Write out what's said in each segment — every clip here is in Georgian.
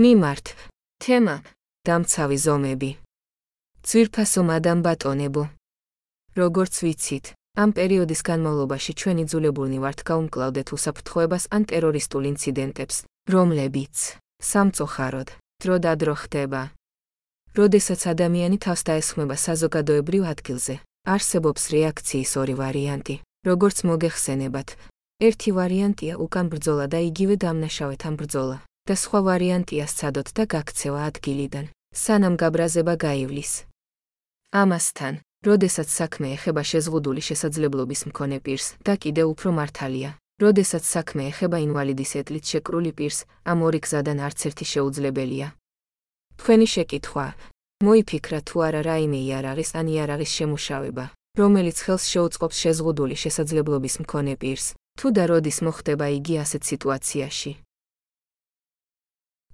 მიმართ. თემა: დამცავი ზომები. ძვირფასო მადამ ბატონებო. როგორც ვიცით, ამ პერიოდის განმავლობაში ჩვენ იძულებულნი ვართ გაუმკლავდეთ უსაფრთხოებას ან ტერორისტულ ინციდენტებს, რომლებიც სამწუხაროდ დრო და დრო ხდება. როდესაც ადამიანი თავს დაესხმება საზოგადოებრივ ადგილზე, არსებობს რეაქციის ორი ვარიანტი, როგორც მოგეხსენებათ. ერთი ვარიანტია უკან ბრძოლა და იგივე დამნაშავეთან ბრძოლა, და სხვა ვარიანტია სცადოთ და გაქცევა ადგილიდან, სანამ გაბრაზება გაივლის. ამასთან, როდესაც საქმე ეხება შეზღუდული შესაძლებლობის მქონე პირს და კიდევ უფრო მართალია, როდესაც საქმე ეხება ინვალიდის ეტლით შეკრული პირს, ამ ორი გზადან არც ერთი შეუძლებელია. თქვენი შეკითხვა: მოიფიქრა თუ არა რაიმე იარაღის ან იარაღის შემუშავება, რომელიც ხელს შეუწყობს შეზღუდული შესაძლებლობის მქონე პირს, თუ და როდის მოხდება იგი ასეთ სიტუაციაში.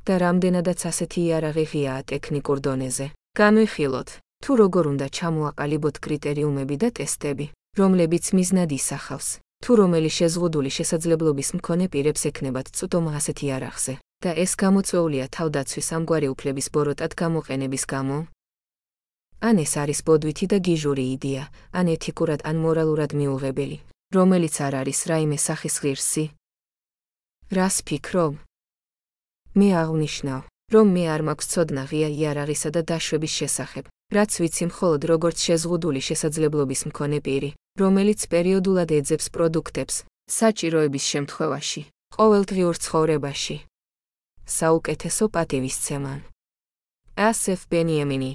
და რამდენადაც ასეთი იარაღი ღიაა ტექნიკურ დონეზე. განვიხილოთ, თუ როგორ უნდა ჩამოაყალიბოთ კრიტერიუმები და ტესტები, რომლებიც მიზნად ისახავს, თუ რომელი შეზღუდული შესაძლებლობის მქონე პირებს ექნებათ წვდომა ასეთ იარაღზე, და ეს გამოწვეულია თავდაცვის ამგვარი უფლების ბოროტად გამოყენების გამო. ან ეს არის ბოდვითი და გიჟური იდეა, ან ეთიკურად ან მორალურად მიუღებელი, რომელიც არ არის რაიმე სახის ღირსი. რას ფიქრობ? მე აღნიშნავ, რომ მე არ მაქვს ცოდნა ღია იარაღისა და დაშვების შესახებ, რაც ვიცი მხოლოდ როგორც შეზღუდული შესაძლებლობის მქონე პირი, რომელიც პერიოდულად ეძებს პროდუქტებს, საჭიროების შემთხვევაში, ყოველდღიურ ცხოვრებაში. საუკეთესო პატივისცემან. ასეფ ბენიამინი